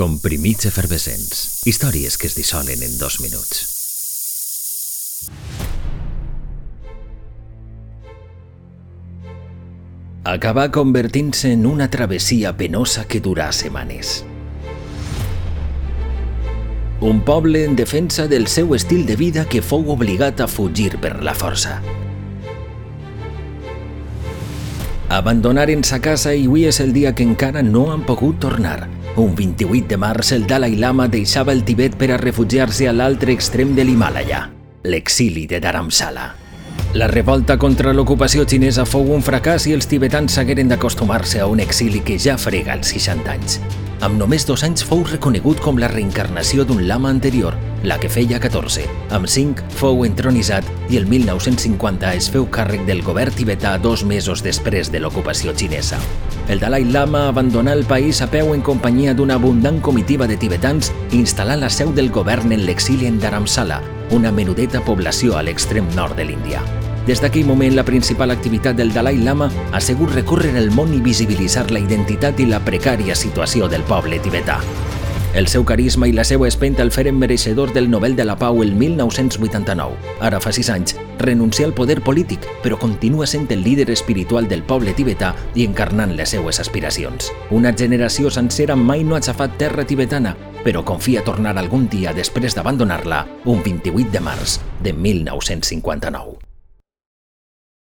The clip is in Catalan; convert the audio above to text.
Comprimits efervescents. Històries que es dissolen en dos minuts. Acabà convertint-se en una travessia penosa que durà setmanes. Un poble en defensa del seu estil de vida que fou obligat a fugir per la força. Abandonaren sa casa i avui és el dia que encara no han pogut tornar. Un 28 de març, el Dalai Lama deixava el Tibet per a refugiar-se a l'altre extrem de l'Himàlaia, l'exili de Dharamsala. La revolta contra l'ocupació xinesa fou un fracàs i els tibetans s'hagueren d'acostumar-se a un exili que ja frega els 60 anys. Amb només dos anys fou reconegut com la reencarnació d'un lama anterior, la que feia 14. Amb 5 fou entronitzat i el 1950 es feu càrrec del govern tibetà dos mesos després de l'ocupació xinesa. El Dalai Lama abandonà el país a peu en companyia d'una abundant comitiva de tibetans i instal·là la seu del govern en l'exili en Dharamsala, una menudeta població a l'extrem nord de l'Índia. Des d'aquell moment, la principal activitat del Dalai Lama ha sigut recórrer el món i visibilitzar la identitat i la precària situació del poble tibetà. El seu carisma i la seva espenta el feren mereixedor del Nobel de la Pau el 1989. Ara fa sis anys, renuncia al poder polític, però continua sent el líder espiritual del poble tibetà i encarnant les seues aspiracions. Una generació sencera mai no ha xafat terra tibetana, però confia tornar algun dia després d'abandonar-la un 28 de març de 1959.